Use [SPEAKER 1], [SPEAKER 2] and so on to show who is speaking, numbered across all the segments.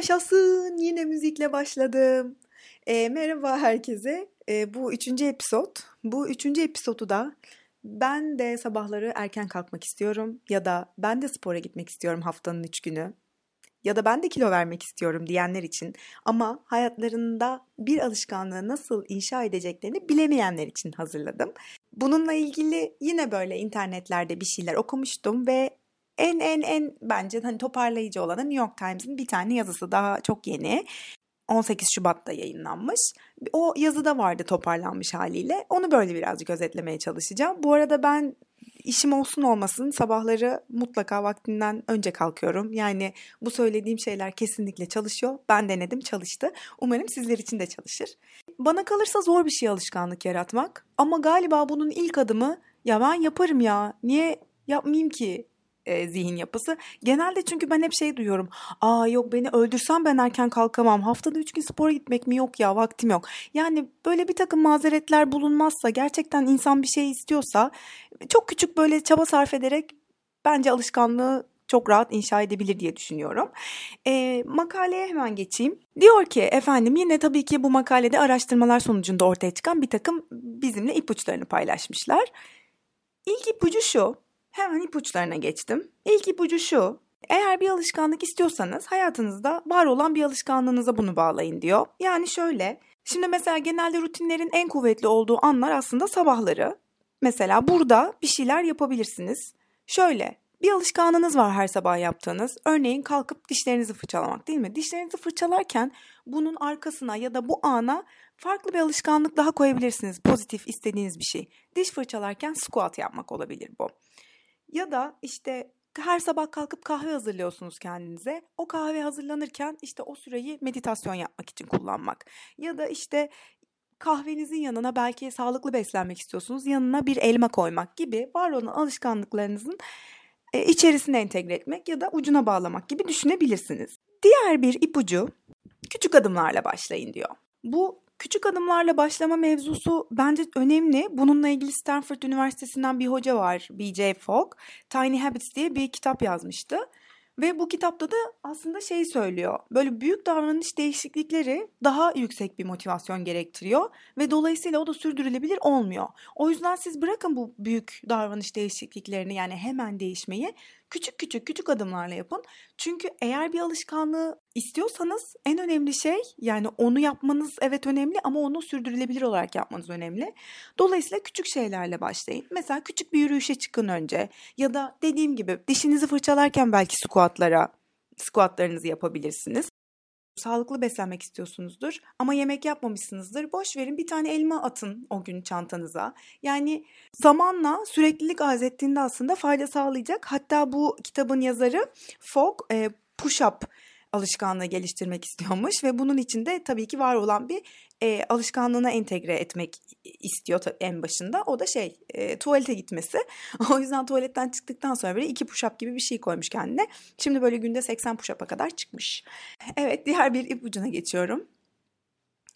[SPEAKER 1] Yaşasın yine müzikle başladım. E, merhaba herkese. E, bu üçüncü episod. Bu üçüncü episodu da ben de sabahları erken kalkmak istiyorum ya da ben de spora gitmek istiyorum haftanın üç günü ya da ben de kilo vermek istiyorum diyenler için ama hayatlarında bir alışkanlığı nasıl inşa edeceklerini bilemeyenler için hazırladım. Bununla ilgili yine böyle internetlerde bir şeyler okumuştum ve en en en bence hani toparlayıcı olanı New York Times'ın bir tane yazısı daha çok yeni. 18 Şubat'ta yayınlanmış. O yazıda vardı toparlanmış haliyle. Onu böyle birazcık özetlemeye çalışacağım. Bu arada ben işim olsun olmasın sabahları mutlaka vaktinden önce kalkıyorum. Yani bu söylediğim şeyler kesinlikle çalışıyor. Ben denedim çalıştı. Umarım sizler için de çalışır. Bana kalırsa zor bir şey alışkanlık yaratmak. Ama galiba bunun ilk adımı ya ben yaparım ya niye yapmayayım ki e, zihin yapısı. Genelde çünkü ben hep şey duyuyorum. Aa yok beni öldürsen ben erken kalkamam. Haftada üç gün spora gitmek mi yok ya vaktim yok. Yani böyle bir takım mazeretler bulunmazsa gerçekten insan bir şey istiyorsa çok küçük böyle çaba sarf ederek bence alışkanlığı çok rahat inşa edebilir diye düşünüyorum. E, makaleye hemen geçeyim. Diyor ki efendim yine tabii ki bu makalede araştırmalar sonucunda ortaya çıkan bir takım bizimle ipuçlarını paylaşmışlar. İlk ipucu şu. Hemen ipuçlarına geçtim. İlk ipucu şu. Eğer bir alışkanlık istiyorsanız hayatınızda var olan bir alışkanlığınıza bunu bağlayın diyor. Yani şöyle. Şimdi mesela genelde rutinlerin en kuvvetli olduğu anlar aslında sabahları. Mesela burada bir şeyler yapabilirsiniz. Şöyle bir alışkanlığınız var her sabah yaptığınız. Örneğin kalkıp dişlerinizi fırçalamak değil mi? Dişlerinizi fırçalarken bunun arkasına ya da bu ana farklı bir alışkanlık daha koyabilirsiniz. Pozitif istediğiniz bir şey. Diş fırçalarken squat yapmak olabilir bu. Ya da işte her sabah kalkıp kahve hazırlıyorsunuz kendinize. O kahve hazırlanırken işte o süreyi meditasyon yapmak için kullanmak. Ya da işte kahvenizin yanına belki sağlıklı beslenmek istiyorsunuz. Yanına bir elma koymak gibi var olan alışkanlıklarınızın e, içerisine entegre etmek ya da ucuna bağlamak gibi düşünebilirsiniz. Diğer bir ipucu küçük adımlarla başlayın diyor. Bu küçük adımlarla başlama mevzusu bence önemli. Bununla ilgili Stanford Üniversitesi'nden bir hoca var, B.J. Fogg. Tiny Habits diye bir kitap yazmıştı. Ve bu kitapta da aslında şey söylüyor. Böyle büyük davranış değişiklikleri daha yüksek bir motivasyon gerektiriyor ve dolayısıyla o da sürdürülebilir olmuyor. O yüzden siz bırakın bu büyük davranış değişikliklerini yani hemen değişmeyi küçük küçük küçük adımlarla yapın. Çünkü eğer bir alışkanlığı istiyorsanız en önemli şey yani onu yapmanız evet önemli ama onu sürdürülebilir olarak yapmanız önemli. Dolayısıyla küçük şeylerle başlayın. Mesela küçük bir yürüyüşe çıkın önce ya da dediğim gibi dişinizi fırçalarken belki squatlara squatlarınızı yapabilirsiniz sağlıklı beslenmek istiyorsunuzdur ama yemek yapmamışsınızdır. Boş verin bir tane elma atın o gün çantanıza. Yani zamanla süreklilik arz ettiğinde aslında fayda sağlayacak. Hatta bu kitabın yazarı Fogg e, push-up alışkanlığı geliştirmek istiyormuş ve bunun için de tabii ki var olan bir e, alışkanlığına entegre etmek istiyor en başında. O da şey e, tuvalete gitmesi. o yüzden tuvaletten çıktıktan sonra böyle iki push-up gibi bir şey koymuş kendine. Şimdi böyle günde 80 push-up'a kadar çıkmış. Evet diğer bir ipucuna geçiyorum.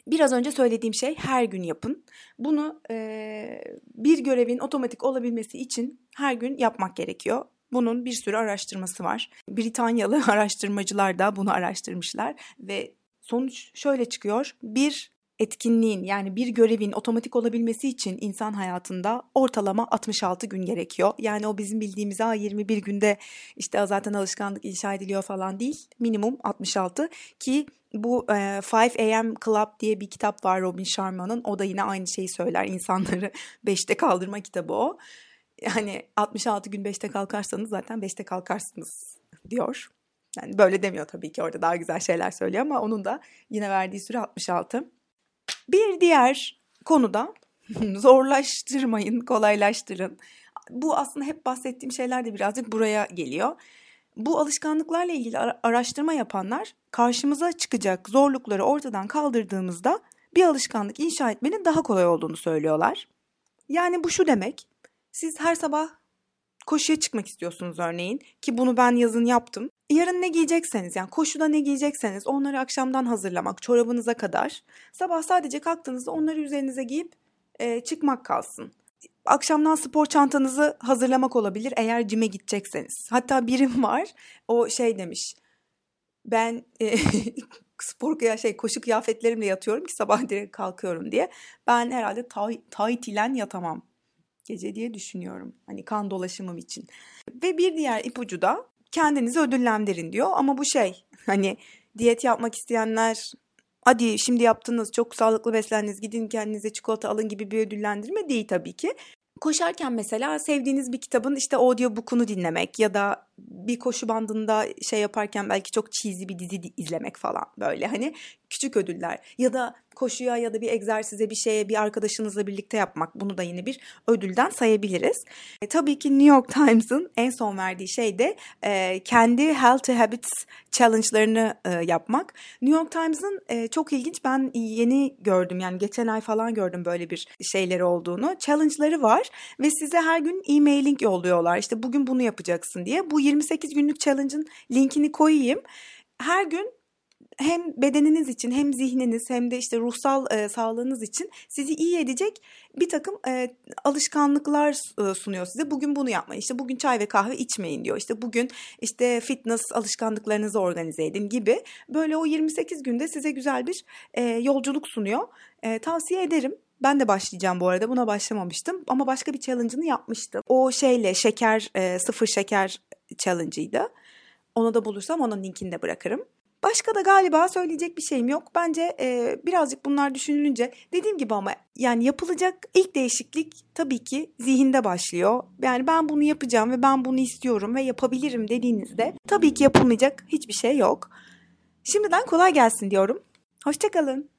[SPEAKER 1] Biraz önce söylediğim şey her gün yapın. Bunu e, bir görevin otomatik olabilmesi için her gün yapmak gerekiyor. Bunun bir sürü araştırması var. Britanyalı araştırmacılar da bunu araştırmışlar ve sonuç şöyle çıkıyor. Bir etkinliğin yani bir görevin otomatik olabilmesi için insan hayatında ortalama 66 gün gerekiyor. Yani o bizim bildiğimiz ha 21 günde işte zaten alışkanlık inşa ediliyor falan değil. Minimum 66 ki bu e, 5 AM Club diye bir kitap var Robin Sharma'nın. O da yine aynı şeyi söyler. İnsanları 5'te kaldırma kitabı o. Yani 66 gün 5'te kalkarsanız zaten 5'te kalkarsınız diyor. Yani böyle demiyor tabii ki orada daha güzel şeyler söylüyor ama onun da yine verdiği süre 66. Bir diğer konuda zorlaştırmayın, kolaylaştırın. Bu aslında hep bahsettiğim şeyler de birazcık buraya geliyor. Bu alışkanlıklarla ilgili araştırma yapanlar karşımıza çıkacak zorlukları ortadan kaldırdığımızda bir alışkanlık inşa etmenin daha kolay olduğunu söylüyorlar. Yani bu şu demek. Siz her sabah koşuya çıkmak istiyorsunuz örneğin ki bunu ben yazın yaptım. Yarın ne giyecekseniz yani koşuda ne giyecekseniz onları akşamdan hazırlamak çorabınıza kadar. Sabah sadece kalktığınızda onları üzerinize giyip e, çıkmak kalsın. Akşamdan spor çantanızı hazırlamak olabilir eğer cime gidecekseniz. Hatta birim var o şey demiş ben e, spor ya şey koşu kıyafetlerimle yatıyorum ki sabah direkt kalkıyorum diye. Ben herhalde tight ile yatamam gece diye düşünüyorum. Hani kan dolaşımım için. Ve bir diğer ipucu da kendinizi ödüllendirin diyor ama bu şey hani diyet yapmak isteyenler hadi şimdi yaptınız çok sağlıklı beslendiniz gidin kendinize çikolata alın gibi bir ödüllendirme değil tabii ki. Koşarken mesela sevdiğiniz bir kitabın işte audiobook'unu dinlemek ya da bir koşu bandında şey yaparken belki çok cheesy bir dizi izlemek falan böyle hani küçük ödüller ya da koşuya ya da bir egzersize bir şeye bir arkadaşınızla birlikte yapmak bunu da yine bir ödülden sayabiliriz. E, tabii ki New York Times'ın en son verdiği şey de e, kendi Healthy Habits challenge'larını e, yapmak. New York Times'ın e, çok ilginç ben yeni gördüm yani geçen ay falan gördüm böyle bir şeyleri olduğunu. Challenge'ları var ve size her gün e-mailing yolluyorlar. İşte bugün bunu yapacaksın diye. Bu 28 günlük challenge'ın linkini koyayım. Her gün hem bedeniniz için hem zihniniz hem de işte ruhsal e, sağlığınız için sizi iyi edecek bir takım e, alışkanlıklar e, sunuyor size. Bugün bunu yapmayın. İşte bugün çay ve kahve içmeyin diyor. İşte bugün işte fitness alışkanlıklarınızı organize edin gibi. Böyle o 28 günde size güzel bir e, yolculuk sunuyor. E, tavsiye ederim. Ben de başlayacağım bu arada. Buna başlamamıştım ama başka bir challenge'ını yapmıştım. O şeyle şeker, e, sıfır şeker challenge'ıydı. Onu da bulursam onun linkini de bırakırım. Başka da galiba söyleyecek bir şeyim yok. Bence e, birazcık bunlar düşünülünce dediğim gibi ama yani yapılacak ilk değişiklik tabii ki zihinde başlıyor. Yani ben bunu yapacağım ve ben bunu istiyorum ve yapabilirim dediğinizde tabii ki yapılmayacak hiçbir şey yok. Şimdiden kolay gelsin diyorum. Hoşçakalın.